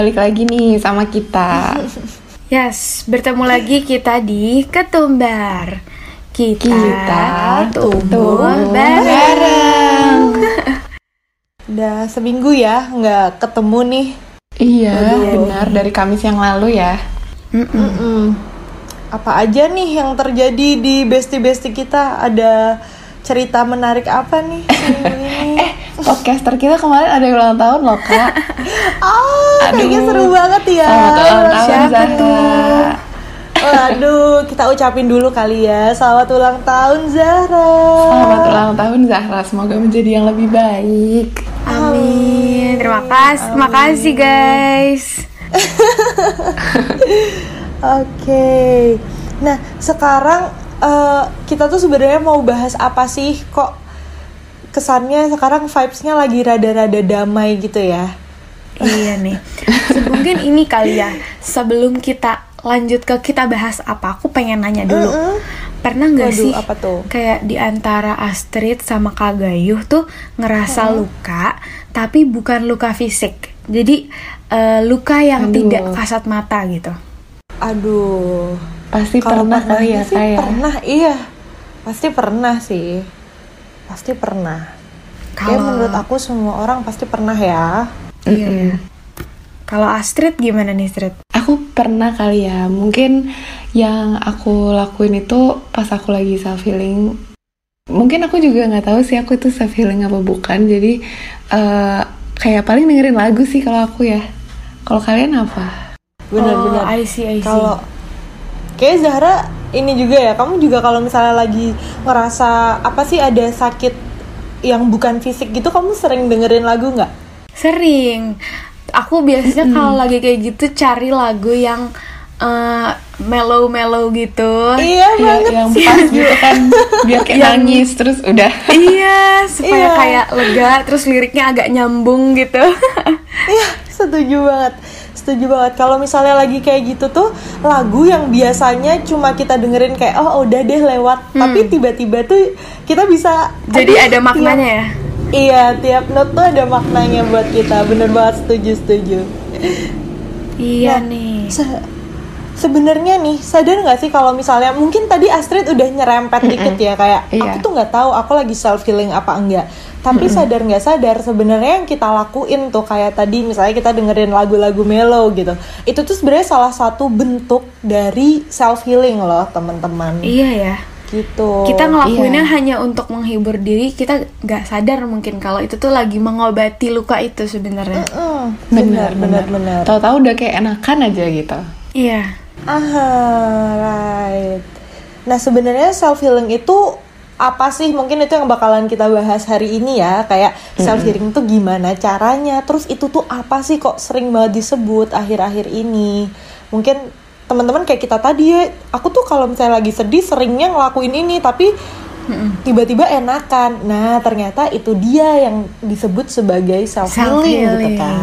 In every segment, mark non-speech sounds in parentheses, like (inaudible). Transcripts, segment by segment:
balik lagi nih sama kita. (laughs) Yes, bertemu lagi kita di Ketumbar. Kita, Kita tumbuh tumbuh bareng. (laughs) Udah seminggu ya nggak ketemu nih. Iya, benar dari Kamis yang lalu ya. Mm-mm. Apa aja nih yang terjadi di bestie-bestie kita? Ada cerita menarik apa nih? (laughs) Eh, podcaster kita kemarin ada yang ulang tahun loh, Kak. Oh, kayaknya seru banget ya. Selamat ulang tahun, Siapa tuh? Waduh, kita ucapin dulu kali ya. Selamat ulang tahun Zahra. Selamat ulang tahun Zahra, semoga menjadi yang lebih baik. Amin. Terima kasih, terima kasih guys. (laughs) Oke. Nah, sekarang eh, kita tuh sebenarnya mau bahas apa sih? Kok kesannya sekarang vibes-nya lagi rada-rada damai gitu ya? Iya nih. Mungkin ini kali ya. Sebelum kita lanjut ke kita bahas apa, aku pengen nanya dulu. Mm-mm. Pernah nggak Waduh, sih apa tuh? kayak di antara Astrid sama Kak Gayuh tuh ngerasa luka, tapi bukan luka fisik. Jadi eh, luka yang Aduh. tidak kasat mata gitu. Aduh. Pasti Kalau pernah kali ya, sih Kak ya. Pernah, iya. Pasti pernah sih. Pasti pernah. Kayak Kalau- menurut aku semua orang pasti pernah ya. Iya. Kalau Astrid gimana nih Astrid? Aku pernah kali ya, mungkin yang aku lakuin itu pas aku lagi self healing. Mungkin aku juga nggak tahu sih aku itu self healing apa bukan. Jadi eh, kayak paling dengerin lagu sih kalau aku ya. Kalau kalian apa? Benar-benar. Oh, I see, I see. Kalau kayak Zahra ini juga ya, kamu juga kalau misalnya lagi ngerasa apa sih ada sakit yang bukan fisik gitu, kamu sering dengerin lagu nggak? Sering. Aku biasanya kalau lagi kayak gitu cari lagu yang eh, mellow-mellow gitu. Iya Iya, banget yang sih. pas gitu kan, (laughs) biar kayak Yang- nangis terus udah. iya, supaya Iya. kayak lega, terus liriknya agak nyambung gitu. Iya, setuju banget. Setuju banget. Kalau misalnya lagi kayak gitu tuh lagu yang biasanya cuma kita dengerin kayak oh udah deh lewat, tapi tiba-tiba tuh kita bisa Hmm. Jadi ada maknanya tiap- ya. Iya, tiap note tuh ada maknanya buat kita. Bener banget setuju setuju. Iya Nah, nih. Se- Sebenarnya nih sadar nggak sih kalau misalnya mungkin tadi Astrid udah nyerempet dikit ya kayak Iya. aku tuh nggak tahu aku lagi self healing apa enggak. Tapi sadar nggak sadar sebenarnya yang kita lakuin tuh kayak tadi misalnya kita dengerin lagu-lagu mellow gitu. Itu tuh sebenarnya salah satu bentuk dari self healing loh teman-teman. Iya ya. Gitu. Kita ngelakuinnya iya. hanya untuk menghibur diri, kita nggak sadar mungkin kalau itu tuh lagi mengobati luka itu sebenarnya. Mm, benar benar benar. Tahu-tahu udah kayak enakan aja gitu. Iya. Aha, right. Nah, sebenarnya self healing itu apa sih? Mungkin itu yang bakalan kita bahas hari ini ya. Kayak self healing itu gimana caranya? Terus itu tuh apa sih kok sering banget disebut akhir-akhir ini? Mungkin teman-teman kayak kita tadi ya, aku tuh kalau misalnya lagi sedih seringnya ngelakuin ini, tapi tiba-tiba enakan. Nah, ternyata itu dia yang disebut sebagai self healing gitu Self-healing. kan.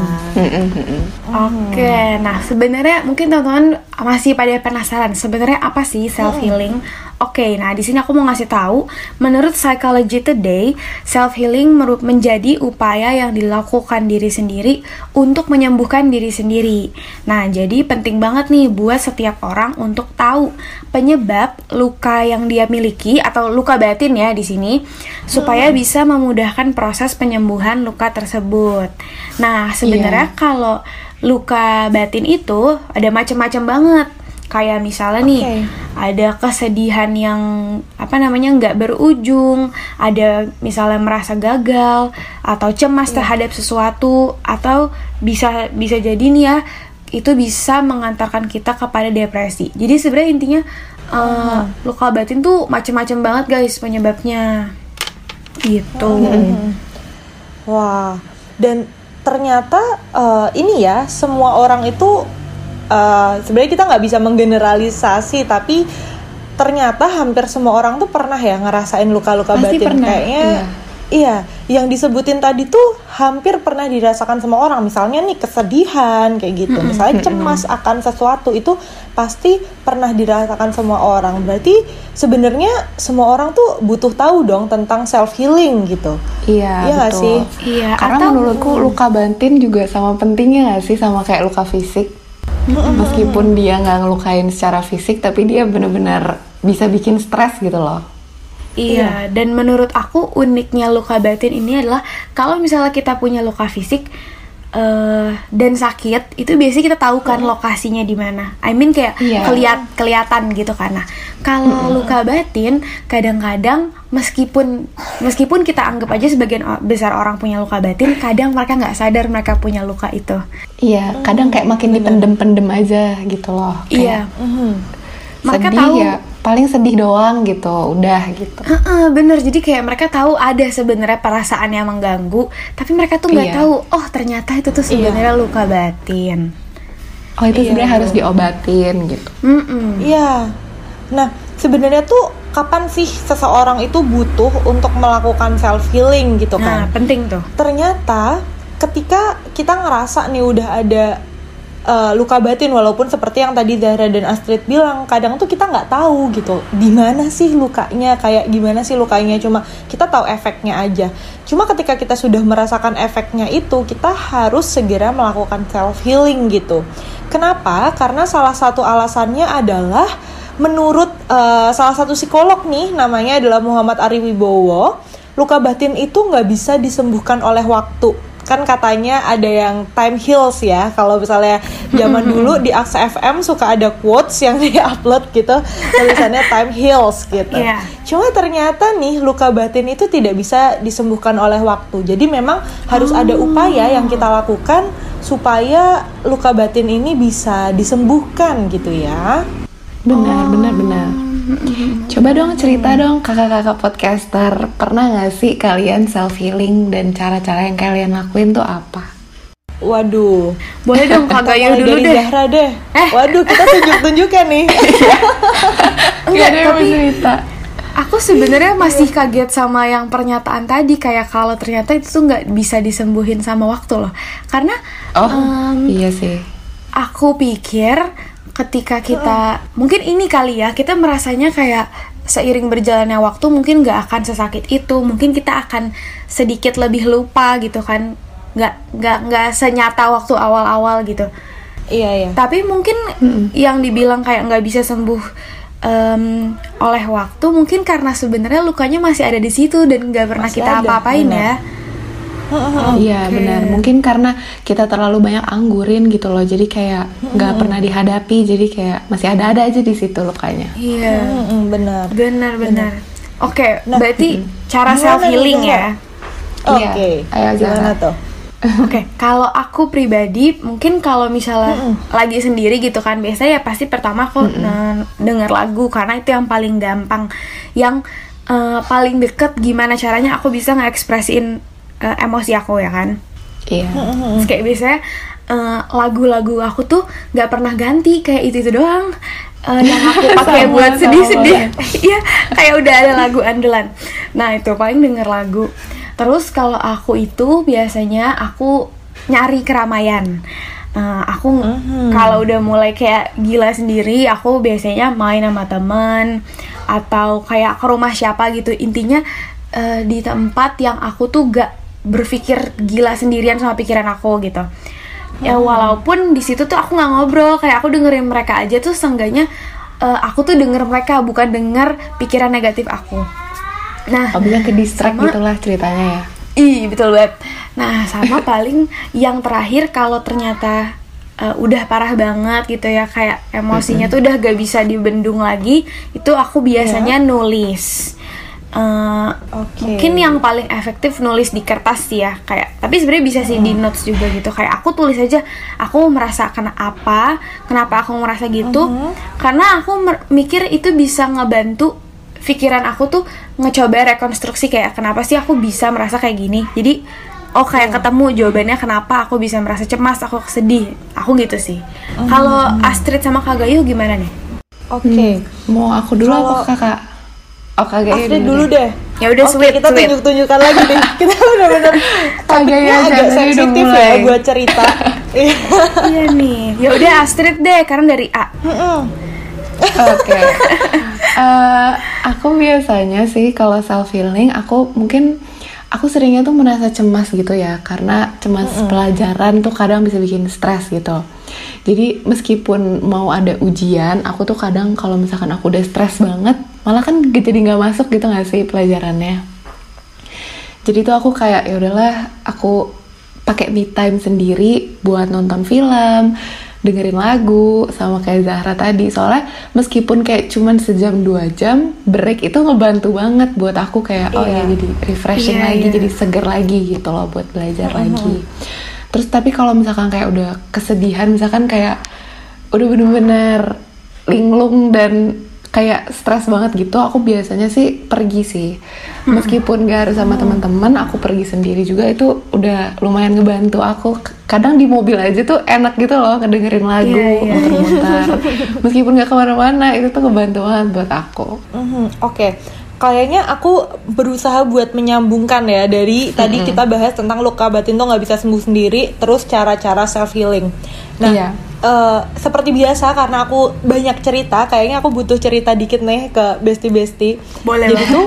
Oke, nah sebenarnya mungkin teman-teman masih pada penasaran sebenarnya apa sih self healing? Oke, nah di sini aku mau ngasih tahu, menurut Psychology Today, self healing menjadi upaya yang dilakukan diri sendiri untuk menyembuhkan diri sendiri. Nah, jadi penting banget nih buat setiap orang untuk tahu penyebab luka yang dia miliki atau luka batin ya di sini supaya bisa memudahkan proses penyembuhan luka tersebut. Nah, sebenarnya kalau luka batin itu ada macam-macam banget. Kayak misalnya nih, Oke. ada kesedihan yang apa namanya nggak berujung, ada misalnya merasa gagal atau cemas terhadap sesuatu atau bisa bisa jadi nih ya itu bisa mengantarkan kita kepada depresi. Jadi sebenarnya intinya eh, luka batin tuh macam-macam banget guys penyebabnya. Gitu. (laughs) Wah, dan ternyata eh, ini ya semua orang itu eh, sebenarnya kita nggak bisa menggeneralisasi, tapi ternyata hampir semua orang tuh pernah ya ngerasain luka-luka Pasti batin pernah, kayaknya. iya. Iya, yang disebutin tadi tuh hampir pernah dirasakan semua orang. Misalnya nih kesedihan kayak gitu. Misalnya cemas akan sesuatu itu pasti pernah dirasakan semua orang. Berarti sebenarnya semua orang tuh butuh tahu dong tentang self healing gitu. Iya, Iya betul. sih? Iya, Karena atau- menurutku luka batin juga sama pentingnya gak sih sama kayak luka fisik. Meskipun dia nggak ngelukain secara fisik, tapi dia bener-bener bisa bikin stres gitu loh. Iya, dan menurut aku uniknya luka batin ini adalah kalau misalnya kita punya luka fisik eh dan sakit, itu biasanya kita tahu kan lokasinya di mana. I mean kayak Iya. keliat kelihatan gitu kan. Nah, kalau luka batin kadang-kadang meskipun meskipun kita anggap aja sebagian besar orang punya luka batin, kadang mereka nggak sadar mereka punya luka itu. Iya, kadang kayak makin dipendem-pendem aja gitu loh. Iya. Kayak Mhm. Mereka sedih tahu ya, paling sedih doang gitu, udah gitu. Heeh, bener jadi kayak mereka tahu ada sebenarnya perasaan yang mengganggu tapi mereka tuh nggak Iya. tahu oh ternyata itu tuh sebenarnya luka batin Oh itu Iya, sebenarnya harus diobatin gitu. Mm-mm. Iya. Nah, sebenarnya tuh kapan sih seseorang itu butuh untuk melakukan self healing gitu nah kan? penting tuh ternyata ketika kita ngerasa nih udah ada uh, luka batin walaupun seperti yang tadi Zahra dan Astrid bilang kadang tuh kita nggak tahu gitu di mana sih lukanya kayak gimana sih lukanya cuma kita tahu efeknya aja. Cuma ketika kita sudah merasakan efeknya itu kita harus segera melakukan self healing gitu. Kenapa? Karena salah satu alasannya adalah menurut uh, salah satu psikolog nih namanya adalah Muhammad Ari Wibowo luka batin itu nggak bisa disembuhkan oleh waktu kan katanya ada yang time heals ya. Kalau misalnya zaman dulu di Aksa FM suka ada quotes yang (laughs) di-upload gitu tulisannya time heals gitu. Iya. cuma ternyata nih luka batin itu tidak bisa disembuhkan oleh waktu. Jadi memang harus ada upaya yang kita lakukan supaya luka batin ini bisa disembuhkan gitu ya. Benar, benar, benar. (laughs) Coba dong cerita dong kakak-kakak podcaster, pernah gak sih kalian self healing dan cara-cara yang kalian lakuin tuh apa? waduh boleh dong (laughs) kak Gayo Mulai dulu dari deh Zahra deh Eh. waduh kita tunjuk-tunjukkan nih (laughs) Enggak, Gak ada yang tapi cerita. aku sebenarnya masih kaget sama yang pernyataan tadi kayak kalau ternyata itu tuh nggak bisa disembuhin sama waktu loh karena Oh, em, iya sih. aku pikir ketika kita mungkin ini kali ya kita merasanya kayak seiring berjalannya waktu mungkin nggak akan sesakit itu mungkin kita akan sedikit lebih lupa gitu kan nggak nggak nggak senyata waktu awal-awal gitu. Iya iya. Tapi mungkin yang dibilang kayak nggak bisa sembuh em, oleh waktu mungkin karena sebenarnya lukanya masih ada di situ dan nggak pernah Masih kita apa-apain ya Iya benar. Mungkin karena kita terlalu banyak anggurin gitu loh, jadi kayak nggak pernah dihadapi, jadi kayak masih ada-ada aja di situ lukanya. iya Mm-mm, benar Benar-benar. Oke, Nah, berarti cara Gimana self healing ya. Iya. Oke, Ayo, gimana Zahra. tuh? (laughs) Oke, kalau aku pribadi mungkin kalau misalnya lagi sendiri gitu kan, biasanya ya pasti pertama aku ne- denger lagu karena itu yang paling gampang, yang eh, paling deket gimana caranya aku bisa ngekspresiin eh, emosi aku ya kan. Iya. Terus kayak biasanya eh, lagu-lagu aku tuh nggak pernah ganti kayak itu itu doang eh, yang aku (laughs) pakai buat sedih-sedih. (laughs) Iya, kayak udah ada lagu andalan. Nah itu paling denger lagu. Terus kalau aku itu biasanya aku nyari keramaian. Eh, aku kalau udah mulai kayak gila sendiri, aku biasanya main sama temen atau kayak ke rumah siapa gitu. Intinya eh, di tempat yang aku tuh gak berpikir gila sendirian sama pikiran aku gitu. Ya walaupun di situ tuh aku nggak ngobrol, kayak aku dengerin mereka aja tuh seenggaknya eh, aku tuh denger mereka bukan denger pikiran negatif aku. Nah, Oh, bisa ke distract Sama- gitulah ceritanya ya. Ih, betul banget. Nah, sama (laughs) paling yang terakhir kalau ternyata uh, udah parah banget gitu ya, kayak emosinya tuh udah gak bisa dibendung lagi, itu aku biasanya nulis. Uh, Oke. Mungkin yang paling efektif nulis di kertas sih ya, kayak. Tapi sebenarnya bisa sih di notes juga gitu. Kayak aku tulis aja, aku merasa kena apa, kenapa aku merasa gitu, karena aku mikir itu bisa ngebantu pikiran aku tuh ngecoba rekonstruksi kayak kenapa sih aku bisa merasa kayak gini jadi oh kayak ketemu jawabannya kenapa aku bisa merasa cemas aku sedih aku gitu sih kalau Astrid sama Kak Gayu gimana nih Oke. Mau aku dulu Kalau- apa kakak? Oh kagak ya Astrid dulu deh. Ya udah, sweet, kita sweet. tunjuk-tunjunkan lagi deh. (laughs) Kita benar-benar topiknya ya, agak sensitif ya buat cerita. (laughs) Iya. iya nih. Ya udah Astrid deh, karena dari A. Oke. (laughs) Eh, aku biasanya sih kalau self healing aku mungkin aku seringnya tuh merasa cemas gitu ya karena cemas pelajaran tuh kadang bisa bikin stres gitu. Jadi meskipun mau ada ujian, aku tuh kadang kalau misalkan aku udah stres banget, malah kan jadi nggak masuk gitu nggak sih pelajarannya. Jadi tuh aku kayak ya udahlah aku pakai me time sendiri buat nonton film, dengerin lagu sama kayak Zahra tadi. Soalnya meskipun kayak cuman sejam dua jam, break itu ngebantu banget buat aku kayak oh ya Iya. jadi refreshing Iya, lagi, iya. jadi seger lagi gitu loh buat belajar lagi. Terus tapi kalau misalkan kayak udah kesedihan, misalkan kayak udah bener-bener linglung dan kayak stres banget gitu, aku biasanya sih pergi sih. Meskipun gak harus sama teman-teman, aku pergi sendiri juga itu udah lumayan ngebantu aku. Kadang di mobil aja tuh enak gitu loh, ngedengerin lagu, Iya, iya. muter-muter. (laughs) Meskipun gak ke mana-mana, itu tuh ngebantu banget buat aku. Mhm, Oke, kayaknya aku berusaha buat menyambungkan ya dari tadi kita bahas tentang luka batin tuh nggak bisa sembuh sendiri, terus cara-cara self healing. Nah, Iya. Eh, seperti biasa karena aku banyak cerita, kayaknya aku butuh cerita dikit nih ke bestie bestie. Boleh Jadi tuh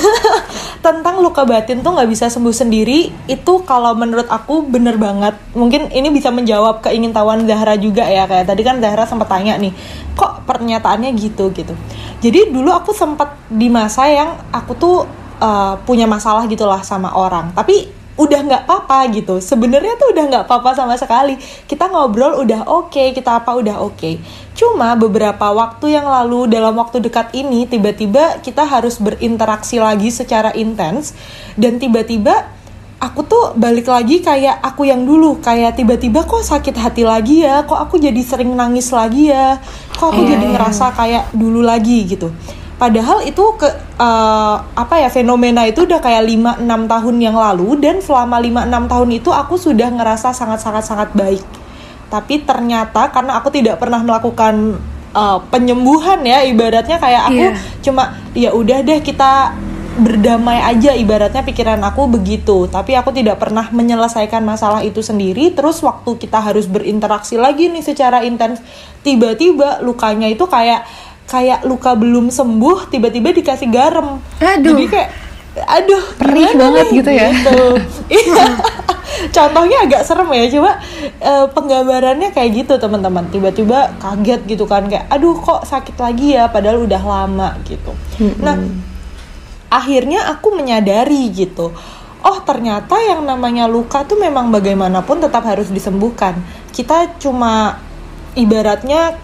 (laughs) tentang luka batin tuh nggak bisa sembuh sendiri. Itu kalau menurut aku bener banget. Mungkin ini bisa menjawab keingintahuan Zahra juga ya. Kayak tadi kan Zahra sempat tanya nih kok pernyataannya gitu? Gitu. Jadi dulu aku sempat di masa yang aku tuh uh, punya masalah gitulah sama orang. Tapi udah nggak apa-apa gitu. Sebenarnya tuh udah nggak apa-apa sama sekali. Kita ngobrol udah oke kita apa udah oke. Cuma beberapa waktu yang lalu dalam waktu dekat ini tiba-tiba kita harus berinteraksi lagi secara intens. Dan tiba-tiba aku tuh balik lagi kayak aku yang dulu. Kayak tiba-tiba kok sakit hati lagi ya? Kok aku jadi sering nangis lagi ya? Kok aku Iya, jadi iya. ngerasa kayak dulu lagi gitu Padahal itu ke eh, apa ya fenomena itu udah kayak 5 6 tahun yang lalu dan selama 5 6 tahun itu aku sudah ngerasa sangat-sangat sangat baik. Tapi ternyata karena aku tidak pernah melakukan eh, penyembuhan ya ibaratnya kayak aku Iya. cuma ya udah deh kita berdamai aja ibaratnya pikiran aku begitu tapi aku tidak pernah menyelesaikan masalah itu sendiri terus waktu kita harus berinteraksi lagi nih secara intens tiba-tiba lukanya itu kayak kayak luka belum sembuh tiba-tiba dikasih garam Aduh. jadi kayak aduh Perih banget nih? gitu ya. (laughs) Iya. contohnya agak serem ya coba eh, penggambarannya kayak gitu teman-teman tiba-tiba kaget gitu kan kayak aduh kok sakit lagi ya padahal udah lama gitu nah akhirnya aku menyadari gitu oh ternyata yang namanya luka tuh memang bagaimanapun tetap harus disembuhkan kita cuma ibaratnya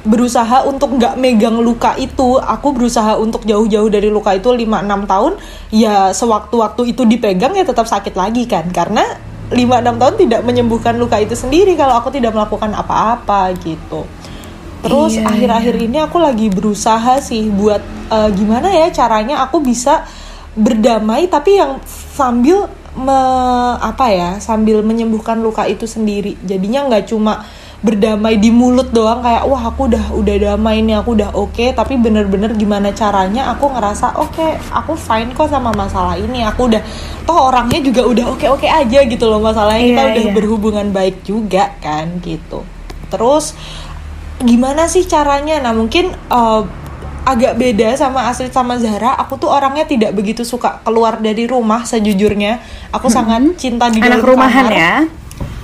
berusaha untuk nggak megang luka itu aku berusaha untuk jauh-jauh dari luka itu 5-6 tahun ya sewaktu-waktu itu dipegang ya tetap sakit lagi kan. Karena 5-6 tahun tidak menyembuhkan luka itu sendiri kalau aku tidak melakukan apa-apa gitu. Terus Iya, akhir-akhir ini aku lagi berusaha sih buat eh, gimana ya caranya aku bisa berdamai tapi yang sambil me- apa ya sambil menyembuhkan luka itu sendiri. Jadinya nggak cuma berdamai di mulut doang kayak wah aku udah udah damai nih aku udah oke. Tapi bener-bener gimana caranya aku ngerasa oke aku fine kok sama masalah ini. Aku udah toh orangnya juga udah oke oke aja gitu loh masalahnya kita Iya, udah iya. berhubungan baik juga kan gitu. Terus gimana sih caranya? Nah mungkin eh, agak beda sama Astrid sama Zahra. Aku tuh orangnya tidak begitu suka keluar dari rumah sejujurnya. Aku sangat cinta di Anak dalam rumahan kamar. ya.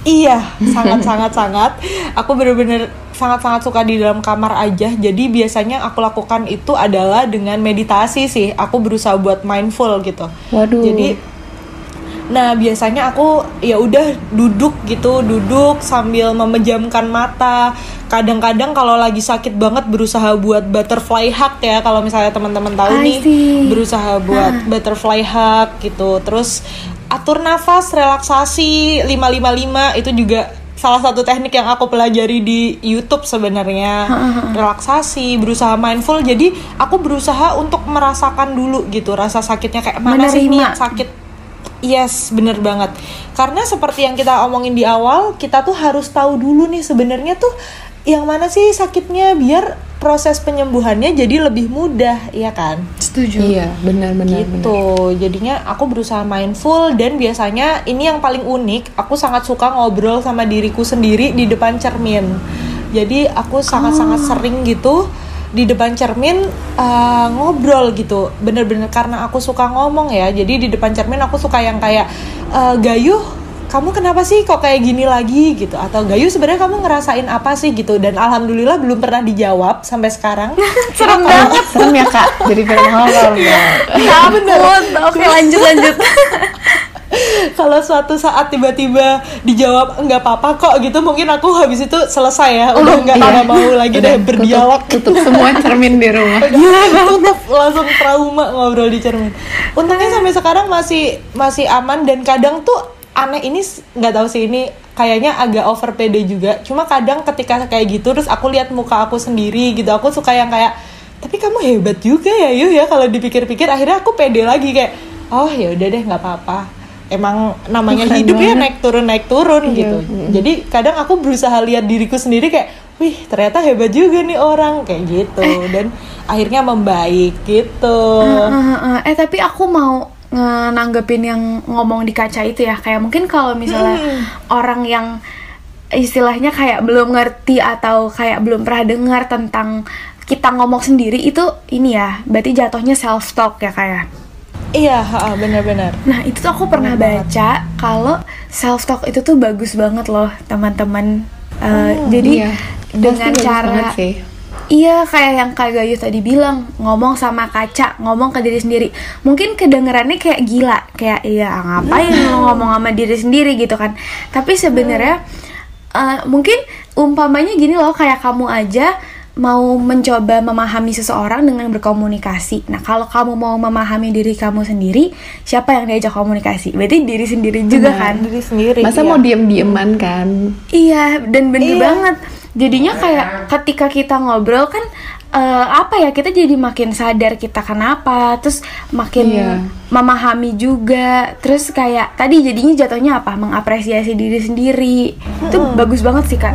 Iya, sangat sangat sangat. Aku bener-bener sangat sangat suka di dalam kamar aja. Jadi biasanya aku lakukan itu adalah dengan meditasi sih. Aku berusaha buat mindful gitu. Waduh. Jadi Nah, biasanya aku ya udah duduk gitu, duduk sambil memejamkan mata. Kadang-kadang kalau lagi sakit banget berusaha buat butterfly hug ya, kalau misalnya teman-teman tahu I nih, see. berusaha buat butterfly hug gitu. Terus atur nafas, relaksasi 555 itu juga salah satu teknik yang aku pelajari di YouTube sebenarnya. Relaksasi, berusaha mindful. Jadi, aku berusaha untuk merasakan dulu gitu rasa sakitnya kayak mana sih nih Menerima. yang sakit Yes, bener banget. Karena seperti yang kita omongin di awal, kita tuh harus tahu dulu nih sebenarnya tuh yang mana sih sakitnya biar proses penyembuhannya jadi lebih mudah, ya kan? Setuju. Iya, benar-benar. gitu jadinya aku berusaha mindful dan biasanya ini yang paling unik aku sangat suka ngobrol sama diriku sendiri di depan cermin jadi aku sangat-sangat sering gitu di depan cermin uh, ngobrol gitu bener-bener karena aku suka ngomong ya jadi di depan cermin aku suka yang kayak uh, gayuh kamu kenapa sih kok kayak gini lagi gitu atau Gayu sebenarnya kamu ngerasain apa sih gitu dan alhamdulillah belum pernah dijawab sampai sekarang (laughs) Serem banget. Serem ya kak, jadi film horor ya. Takut. Oke, lanjut lanjut. (laughs) kalau suatu saat tiba-tiba dijawab nggak apa-apa kok gitu mungkin aku habis itu selesai ya udah nggak Iya. mau lagi deh Udah, berdialog Tutup, tutup semua cermin di rumah. tutup langsung trauma ngobrol di cermin untungnya sampai sekarang masih masih aman dan kadang tuh aneh ini nggak tahu sih ini kayaknya agak over pede juga. Cuma kadang ketika kayak gitu terus aku lihat muka aku sendiri gitu aku suka yang kayak tapi kamu hebat juga ya Yuh ya kalau dipikir-pikir. Akhirnya aku pede lagi kayak oh ya udah deh nggak apa-apa. Emang namanya Keren hidup ya banget. naik turun naik turun Iya, gitu. mm. jadi kadang aku berusaha lihat diriku sendiri kayak wih ternyata hebat juga nih orang kayak gitu. Dan akhirnya membaik gitu. Eh, eh, eh, eh tapi aku mau nanggepin yang ngomong di kaca itu ya. Kayak mungkin kalau misalnya orang yang istilahnya kayak belum ngerti atau kayak belum pernah dengar tentang kita ngomong sendiri itu ini ya berarti jatuhnya self talk ya? Kayak iya ha, benar-benar. Nah itu tuh aku pernah Bener baca kalau self talk itu tuh bagus banget loh teman-teman. Eh, jadi Iya, dengan pasti cara sih. Iya kayak yang Kak Gayu tadi bilang ngomong sama kaca ngomong ke diri sendiri mungkin kedengerannya kayak gila kayak iya ngapain lo ngomong sama diri sendiri gitu kan tapi sebenarnya eh, mungkin umpamanya gini loh kayak kamu aja mau mencoba memahami seseorang dengan berkomunikasi. Nah, kalau kamu mau memahami diri kamu sendiri, siapa yang diajak komunikasi? Berarti diri sendiri juga Benar. kan? diri sendiri Masa iya. mau diem-dieman kan? Iya, dan bener Iya. banget. Jadinya kayak ketika kita ngobrol kan eh, apa ya kita jadi makin sadar kita kenapa, terus makin Iya. memahami juga, terus kayak tadi jadinya jatuhnya apa? Mengapresiasi diri sendiri. Itu bagus banget sih kak.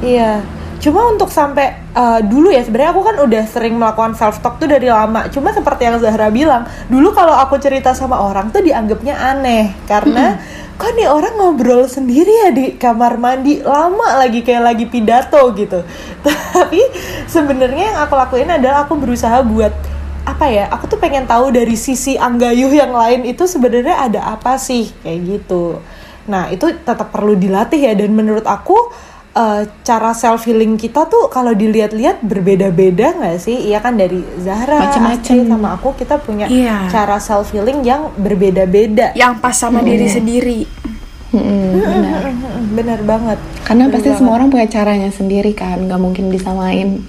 Iya. Cuma untuk sampai uh, dulu ya sebenarnya aku kan udah sering melakukan self talk tuh dari lama. Cuma seperti yang Zahra bilang, dulu kalau aku cerita sama orang tuh dianggapnya aneh karena kok nih orang ngobrol sendiri ya di kamar mandi lama lagi kayak lagi pidato gitu. (laughs) Tapi sebenarnya yang aku lakuin adalah aku berusaha buat apa ya? Aku tuh pengen tahu dari sisi Anggayuh yang lain itu sebenarnya ada apa sih kayak gitu. Nah, itu tetap perlu dilatih ya dan menurut aku eh, cara self healing kita tuh kalau dilihat-lihat berbeda-beda nggak sih? Iya kan dari Zahra, Macem-macem. Astrid, sama aku kita punya Iya. cara self healing yang berbeda-beda. Yang pas sama diri sendiri. Mm-mm, benar. Bener banget. Karena Bener pasti banget. semua orang punya caranya sendiri kan, nggak mungkin disamain.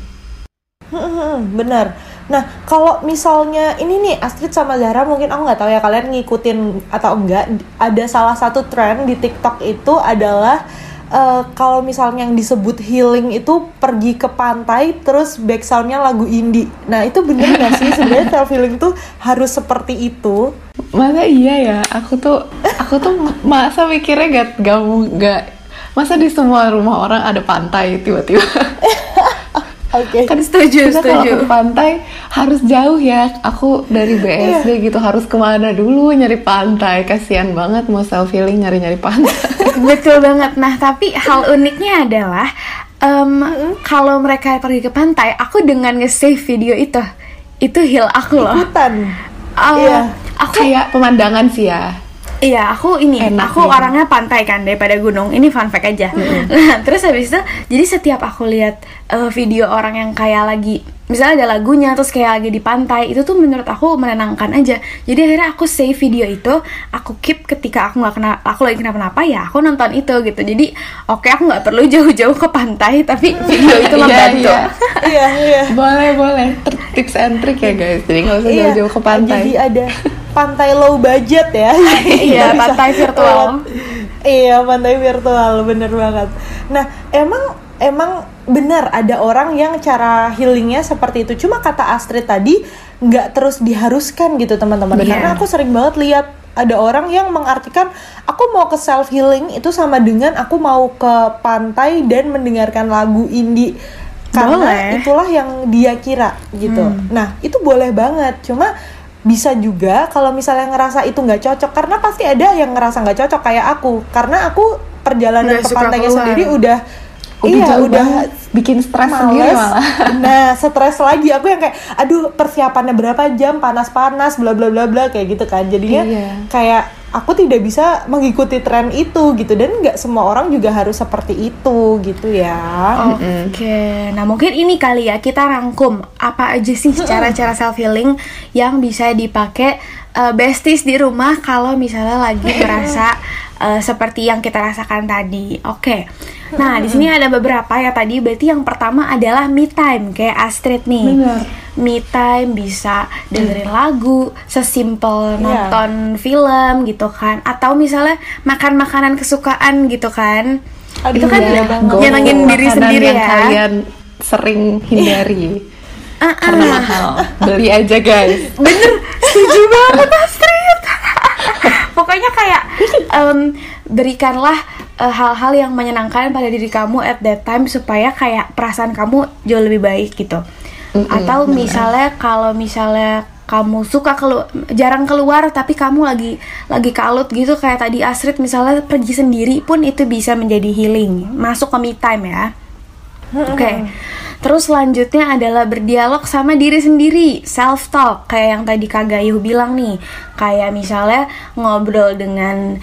Bener. Nah, kalau misalnya ini nih Astrid sama Zahra mungkin aku nggak tahu ya kalian ngikutin atau enggak. Ada salah satu tren di TikTok itu adalah eh, kalau misalnya yang disebut healing itu pergi ke pantai terus backsoundnya lagu indie. Nah itu bener nggak sih sebenarnya (laughs) self healing tuh harus seperti itu? Masa iya ya? Aku tuh, aku tuh masa mikirnya gak, gak, gak masa di semua rumah orang ada pantai tiba-tiba. (laughs) Oke. kan Setuju, kita kalau setuju. ke pantai harus jauh ya. Aku dari BSD gitu harus ke mana dulu nyari pantai. Kasihan banget mau self healing nyari-nyari pantai. Betul banget. Nah, tapi hal uniknya adalah em, kalau mereka pergi ke pantai, aku dengan nge-save video itu, itu heal aku loh. Ikutan. Eh, Iya. Aku Kayak pemandangan sih ya. Iya, aku ini, Enak aku gitu. orangnya pantai kan daripada gunung. Ini fun fact aja. Nah, (laughs) terus habis itu, jadi setiap aku lihat eh, video orang yang kayak lagi, misalnya ada lagunya, terus kayak lagi di pantai, itu tuh menurut aku menenangkan aja. Jadi akhirnya aku save video itu, aku keep ketika aku nggak kena, aku lagi kenapa-napa ya, aku nonton itu gitu. Jadi oke, aku nggak perlu jauh-jauh ke pantai, tapi (laughs) video itu Iya, membantu. iya. Iya iya. Boleh, boleh. Tips and trick ya guys. Jadi nggak usah Iya, jauh-jauh ke pantai. Jadi ada pantai low budget ya. (laughs) Iya, pantai virtual. Iya, pantai virtual, bener banget. Nah, emang emang benar ada orang yang cara healingnya seperti itu. Cuma kata Astrid tadi nggak terus diharuskan gitu teman-teman. Benar. Karena aku sering banget lihat ada orang yang mengartikan aku mau ke self healing itu sama dengan aku mau ke pantai dan mendengarkan lagu indie karena Boleh. itulah yang dia kira gitu. Nah itu boleh banget, cuma bisa juga kalau misalnya ngerasa itu nggak cocok karena pasti ada yang ngerasa nggak cocok kayak aku karena aku perjalanan Nggak ke pantainya keluar. sendiri udah Udah iya jauh udah banget, bikin stres sendiri malah. (laughs) Nah, stres lagi aku yang kayak aduh persiapannya berapa jam, panas-panas bla bla bla bla kayak gitu kan. Jadinya Iya. kayak aku tidak bisa mengikuti tren itu gitu dan nggak semua orang juga harus seperti itu gitu ya. Oke, nah mungkin ini kali ya kita rangkum apa aja sih cara-cara self healing yang bisa dipakai eh, besties di rumah kalau misalnya lagi (laughs) merasa eh, seperti yang kita rasakan tadi. Oke, nah di sini ada beberapa ya tadi. Berarti yang pertama adalah me time kayak Astrid nih. Bener. Me time bisa dengerin lagu, sesimpel Iya. nonton film gitu kan, atau misalnya makan makanan kesukaan gitu kan. Aduh, itu kan banget. nyenengin diri sendiri yang ya. kalian sering hindari Ah, karena ah. mahal. Beli aja guys. Bener, setuju banget Astrid. Pokoknya kayak em, berikanlah eh, hal-hal yang menyenangkan pada diri kamu at that time supaya kayak perasaan kamu jauh lebih baik gitu. Atau misalnya kalau misalnya kamu suka kelu jarang keluar tapi kamu lagi lagi kalut gitu kayak tadi Astrid misalnya pergi sendiri pun itu bisa menjadi healing masuk ke me time ya Oke. Terus selanjutnya adalah berdialog sama diri sendiri, self talk kayak yang tadi Kak Gayuh bilang nih. Kayak misalnya ngobrol dengan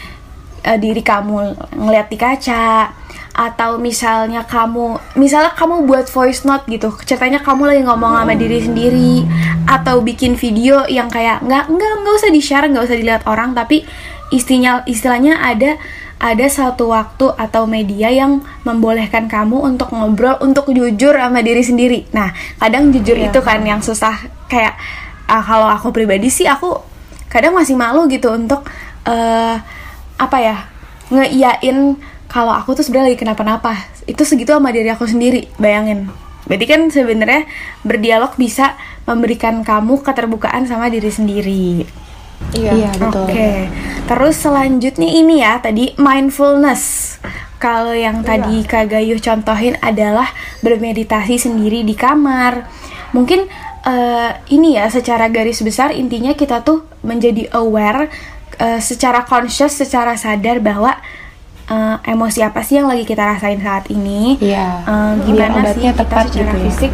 eh, diri kamu ngeliat di kaca atau misalnya kamu misalnya kamu buat voice note gitu ceritanya kamu lagi ngomong sama diri sendiri atau bikin video yang kayak nggak nggak nggak usah di share nggak usah dilihat orang tapi istinya istilahnya ada ada satu waktu atau media yang membolehkan kamu untuk ngobrol untuk jujur sama diri sendiri. Nah, kadang jujur Iya. itu kan yang susah kayak ah, kalau aku pribadi sih aku kadang masih malu gitu untuk eh apa ya ngeiyain kalau aku tuh sebenarnya lagi kenapa-napa. Itu segitu sama diri aku sendiri, bayangin. Berarti kan sebenarnya berdialog bisa memberikan kamu keterbukaan sama diri sendiri. Iya, betul. Oke, terus selanjutnya ini ya tadi mindfulness. Kalau yang tadi Kak Gayuh contohin adalah bermeditasi sendiri di kamar. Mungkin eh, ini ya secara garis besar intinya kita tuh menjadi aware eh, secara conscious, secara sadar bahwa eh, emosi apa sih yang lagi kita rasain saat ini. Iya. Eh, Biar gimana sih obatnya kita tepat secara gitu ya. fisik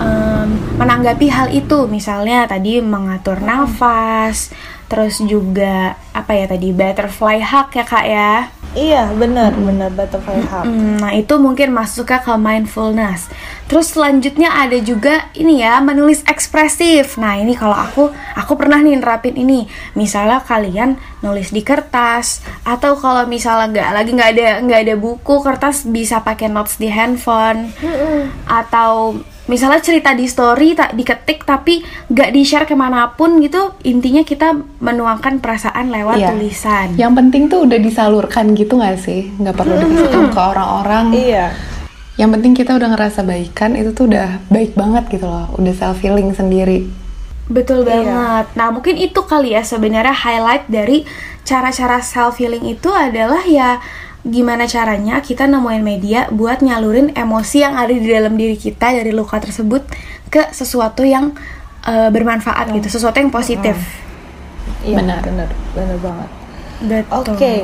em, menanggapi hal itu misalnya tadi mengatur nafas terus juga apa ya tadi butterfly hug ya kak ya? Iya, benar, benar butterfly hub. Hmm, nah itu mungkin masuknya ke mindfulness. Terus selanjutnya ada juga ini ya menulis ekspresif. Nah ini kalau aku aku pernah nih nerapin ini. Misalnya kalian nulis di kertas atau kalau misalnya nggak lagi nggak ada nggak ada buku kertas bisa pakai notes di handphone. Atau misalnya cerita di story tak diketik tapi nggak di share ke mana pun gitu intinya kita menuangkan perasaan lewat Iya. tulisan Yang penting tuh udah disalurkan gitu nggak sih? Nggak perlu dikasih tahu ke orang-orang. Iya. Yang penting kita udah ngerasa baikan itu tuh udah baik banget gitu loh. Udah self healing sendiri. Betul Iya. banget. Nah, mungkin itu kali ya sebenarnya highlight dari cara-cara self healing itu adalah ya gimana caranya kita nemuin media buat nyalurin emosi yang ada di dalam diri kita dari luka tersebut ke sesuatu yang eh, bermanfaat gitu, sesuatu yang positif. Iya, Benar. benar, benar banget. Betul. Oke.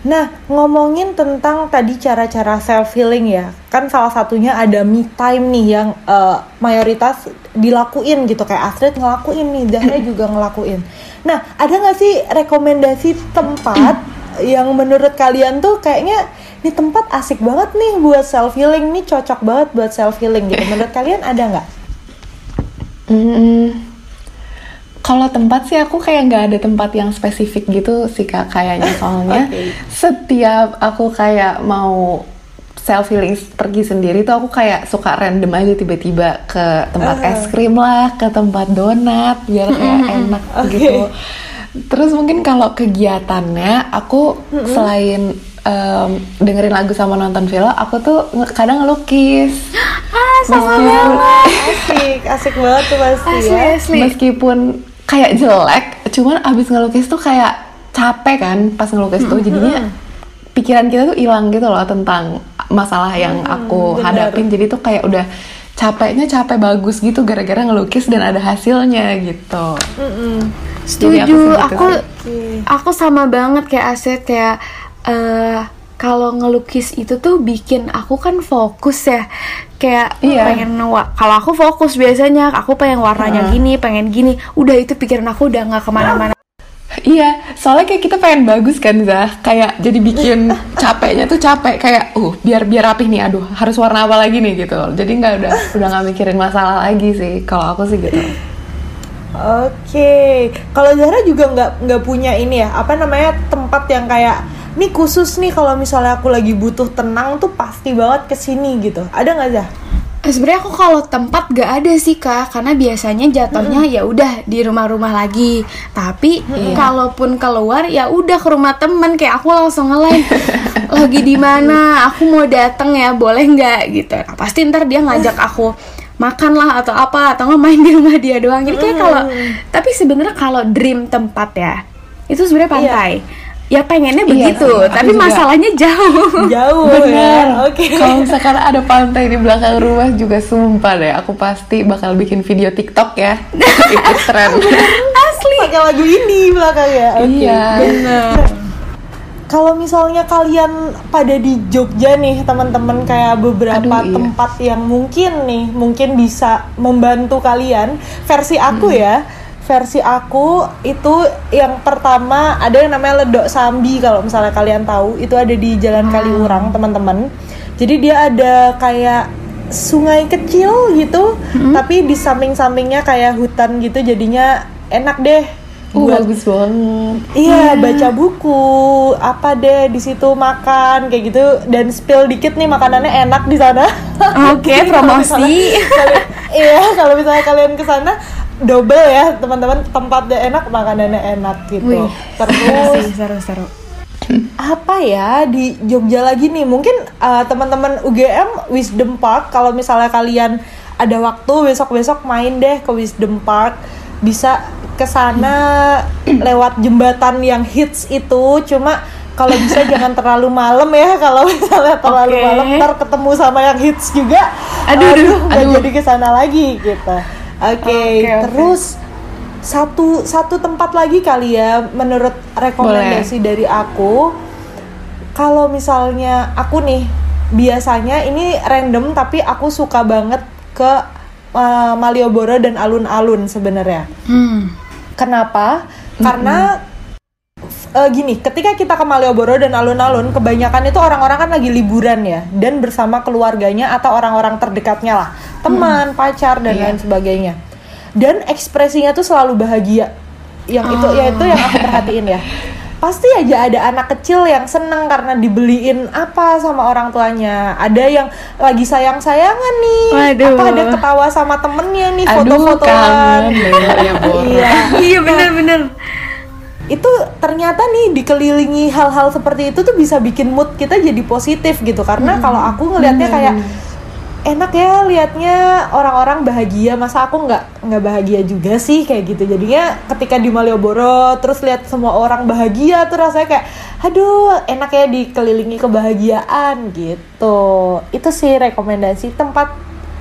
Nah, ngomongin tentang tadi cara-cara self healing ya, kan salah satunya ada me time nih yang eh, mayoritas dilakuin gitu kayak Astrid ngelakuin nih, Zahra (clears throat) juga ngelakuin. Nah, ada nggak sih rekomendasi tempat yang menurut kalian tuh kayaknya ini tempat asik banget nih buat self healing, nih cocok banget buat self healing gitu. Menurut kalian ada nggak? Hmm, kalau tempat sih aku kayak nggak ada tempat yang spesifik gitu sih kak kayaknya (laughs) soalnya Oke. setiap aku kayak mau self healing pergi sendiri tuh aku kayak suka random aja tiba-tiba ke tempat es krim lah ke tempat donat biar kayak enak Oke. gitu terus mungkin kalau kegiatannya aku selain em, dengerin lagu sama nonton film aku tuh kadang ngelukis (gasps) Ah, sama Meskipun- banget. (laughs) Asik, asik banget tuh pasti Asli, ya. asli. meskipun kayak jelek cuman abis ngelukis tuh kayak capek kan pas ngelukis tuh jadinya pikiran kita tuh hilang gitu loh tentang masalah yang aku benar. hadapin jadi tuh kayak udah capeknya capek bagus gitu gara-gara ngelukis dan ada hasilnya gitu. Jadi aku Setuju, aku sih. aku sama banget kayak Aset kayak eh kalau ngelukis itu tuh bikin aku kan fokus ya. Kayak Iya. pengen kalau aku fokus biasanya aku pengen warnanya gini pengen gini. Udah itu pikiran aku udah nggak ke mana-mana. Iya, soalnya kayak kita pengen bagus kan Zah? Kayak jadi bikin capeknya tuh capek Kayak, uh biar biar rapih nih Aduh, harus warna apa lagi nih gitu. Jadi nggak udah udah nggak mikirin masalah lagi sih Kalau aku sih gitu Oke, kalau Zahra juga nggak nggak punya ini ya, apa namanya tempat yang kayak nih khusus nih kalau misalnya aku lagi butuh tenang tuh pasti banget ke sini gitu. Ada nggak Zah? Eh, sebenarnya aku kalau tempat gak ada sih kak karena biasanya jatuhnya ya udah di rumah-rumah lagi. Tapi kalaupun keluar ya udah ke rumah temen kayak aku langsung ngelain lagi di mana? Aku mau dateng ya boleh nggak? Gitu. Nah, pasti ntar dia ngajak aku makan lah atau apa atau nggak main di rumah dia doang jadi kayak kalau tapi sebenarnya kalau dream tempat ya itu sebenarnya pantai ya pengennya Iya, begitu sama. Tapi juga. masalahnya jauh Jauh Bener ya. Oke. Kalau misalkan (laughs) ada pantai di belakang rumah juga sumpah deh Aku pasti bakal bikin video tiktok ya (laughs) Itu tren asli Pakai lagu ini belakangnya. Oke. Iya bener Kalau misalnya kalian pada di Jogja nih teman-teman kayak beberapa Aduh, iya. tempat yang mungkin nih mungkin bisa membantu kalian. Versi aku ya, versi aku itu yang pertama ada yang namanya Ledok Sambi kalau misalnya kalian tahu itu ada di Jalan Kaliurang teman-teman. Jadi dia ada kayak sungai kecil gitu, tapi di samping-sampingnya kayak hutan gitu jadinya enak deh. Uh, buat bagus banget Iya, baca buku, apa deh di situ makan kayak gitu dan spill dikit nih makanannya enak di sana. (laughs) Oke, kalau promosi. iya, kalau misalnya kalian ke sana double ya, teman-teman tempatnya enak, makanannya enak gitu. Wih, Terus seru-seru. apa ya di Jogja lagi nih? Mungkin uh, teman-teman UGM Wisdom Park kalau misalnya kalian ada waktu besok-besok main deh ke Wisdom Park bisa ke sana (clears throat) lewat jembatan yang hits itu cuma kalau bisa jangan terlalu malam ya (laughs) kalau misalnya terlalu Oke. malam ntar ketemu sama yang hits juga Aduh, aduh, nggak aduh. jadi ke sana lagi gitu oke Oke, oke. terus satu satu tempat lagi kali ya menurut rekomendasi dari aku kalau misalnya aku nih biasanya ini random tapi aku suka banget ke uh, Malioboro dan alun-alun sebenarnya. Hmm. kenapa? Karena eh, gini ketika kita ke Malioboro dan alun-alun kebanyakan itu orang-orang kan lagi liburan ya dan bersama keluarganya atau orang-orang terdekatnya lah. Teman pacar dan Iya. lain sebagainya. Dan ekspresinya tuh selalu bahagia. Yang itu ya itu yang aku perhatiin ya (laughs) pasti aja ada anak kecil yang seneng karena dibeliin apa sama orang tuanya ada yang lagi sayang sayangan nih Waduh. apa ada ketawa sama temennya nih foto-fotoan Malioboro. (laughs) iya Iya bener-bener. itu ternyata nih dikelilingi hal-hal seperti itu tuh bisa bikin mood kita jadi positif gitu karena kalau aku ngelihatnya kayak enak ya liatnya orang-orang bahagia. Masa aku nggak nggak bahagia juga sih kayak gitu. Jadinya ketika di Malioboro terus lihat semua orang bahagia tuh rasanya kayak aduh enak ya dikelilingi kebahagiaan gitu. Itu sih rekomendasi tempat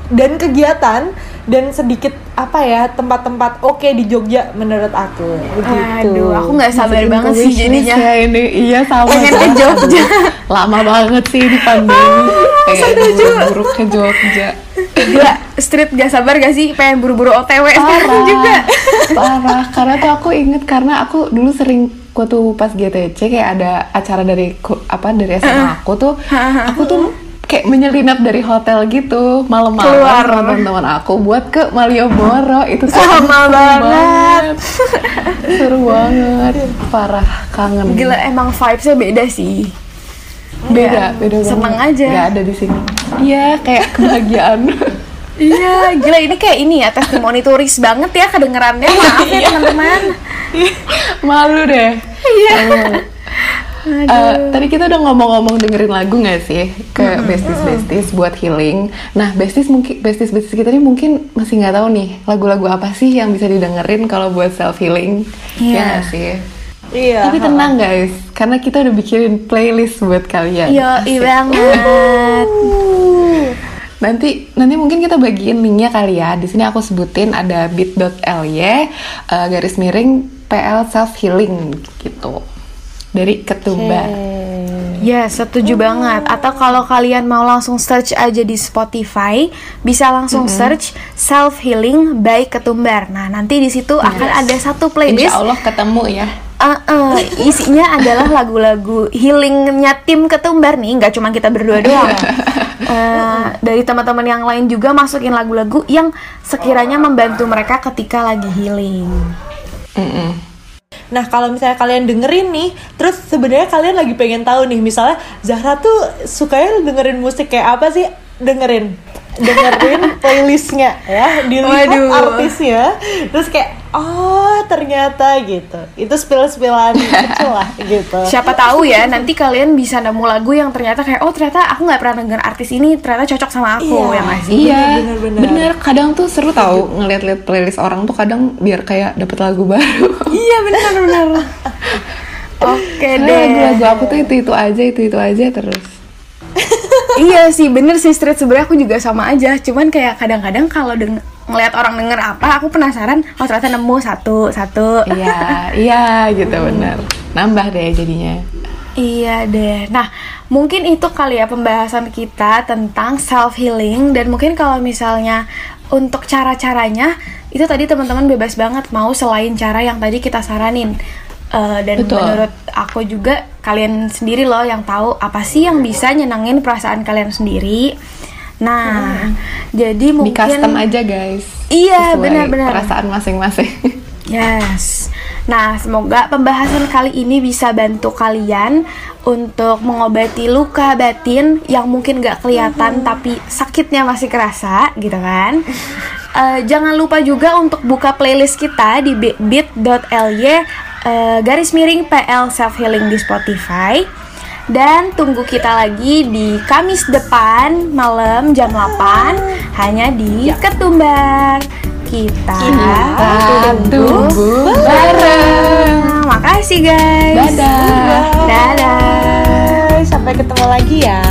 dan kegiatan dan sedikit apa ya tempat-tempat oke di Jogja menurut aku. Begitu. Aduh, aku nggak sabar Masukin banget sih jadinya. ya ini. Iya sama Pengen ke Jogja. (laughs) Lama banget sih di pandemi. Kayak buru-buru ke Jogja. Gila, street gak sabar gak sih? Pengen buru-buru OTW sekarang juga. parah. Karena tuh aku inget karena aku dulu sering waktu pas GTC kayak ada acara dari apa dari SMA aku tuh aku tuh kayak menyelinap dari hotel gitu malam-malam Keluar. sama teman-teman aku buat ke Malioboro itu Sama banget. (laughs) seru banget parah kangen Gila, emang vibesnya beda sih. beda beda banget Seneng aja. nggak ada di sini iya kayak kebahagiaan (laughs) Iya, gila ini kayak ini ya testimoni turis banget ya kedengerannya. Maaf ya (laughs) teman-teman. malu deh Iya. Eh, tadi kita udah ngomong-ngomong dengerin lagu nggak sih ke besties besties buat healing. Nah besties mungkin besties besties kita ini mungkin masih nggak tahu nih lagu-lagu apa sih yang bisa didengerin kalau buat self healing. Iya. Ya nggak sih. Iya. Tapi tenang guys, karena kita udah bikin playlist buat kalian. Yo, banget. Nanti nanti mungkin kita bagiin linknya kali ya. Di sini aku sebutin ada bit.ly eh, garis miring PL self healing gitu dari ketumbar. Ya, setuju banget. Atau kalau kalian mau langsung search aja di Spotify, bisa langsung search Self Healing by Ketumbar. Nah, nanti di situ akan ada satu playlist. Insya Allah ketemu ya. Uh, uh, isinya (laughs) adalah lagu-lagu healingnya tim Ketumbar nih, nggak cuma kita berdua (laughs) doang. Eh, dari teman-teman yang lain juga masukin lagu-lagu yang sekiranya membantu mereka ketika lagi healing. Mm-mm. Nah kalau misalnya kalian dengerin nih, terus sebenarnya kalian lagi pengen tahu nih, misalnya Zahra tuh sukanya dengerin musik kayak apa sih? Dengerin, dengerin (laughs) playlistnya ya, dilihat Waduh. artisnya, terus kayak oh ternyata gitu, itu spill-spillan kecil (laughs) lah gitu. Siapa tahu ya nanti kalian bisa nemu lagu yang ternyata kayak oh ternyata aku nggak pernah denger artis ini ternyata cocok sama aku Iya. ya nggak sih? Iya, bener-bener. bener. Kadang tuh seru tahu ngeliat-liat playlist orang tuh kadang biar kayak dapet lagu (laughs) baru. Iya benar-benar. Oke Karena deh. lagu-lagu aku tuh itu itu aja, itu itu aja terus. Iya sih bener sih street sebenarnya aku juga sama aja. Cuman kayak kadang-kadang kalau deng- ngelihat orang denger apa, aku penasaran. Oh ternyata nemu satu satu. Iya, iya gitu bener. Nambah deh jadinya. Iya deh. Nah, mungkin itu kali ya pembahasan kita tentang self healing dan mungkin kalau misalnya untuk cara-caranya itu tadi teman-teman bebas banget mau selain cara yang tadi kita saranin. Eh, dan Betul. menurut aku juga kalian sendiri loh yang tahu apa sih yang bisa nyenengin perasaan kalian sendiri. Nah, jadi Di mungkin custom aja guys. Iya, benar-benar. Perasaan masing-masing. (laughs) Yes. Nah, semoga pembahasan kali ini bisa bantu kalian untuk mengobati luka batin yang mungkin gak kelihatan tapi sakitnya masih kerasa, gitu kan? Eh, jangan lupa juga untuk buka playlist kita di bit- bit.ly eh, garis miring PL Self Healing di Spotify. Dan tunggu kita lagi di Kamis depan malam jam 8 hanya di Ketumbar. Kita, Kita tunggu bareng. Makasih guys. Dadah. Dadah. Sampai ketemu lagi ya.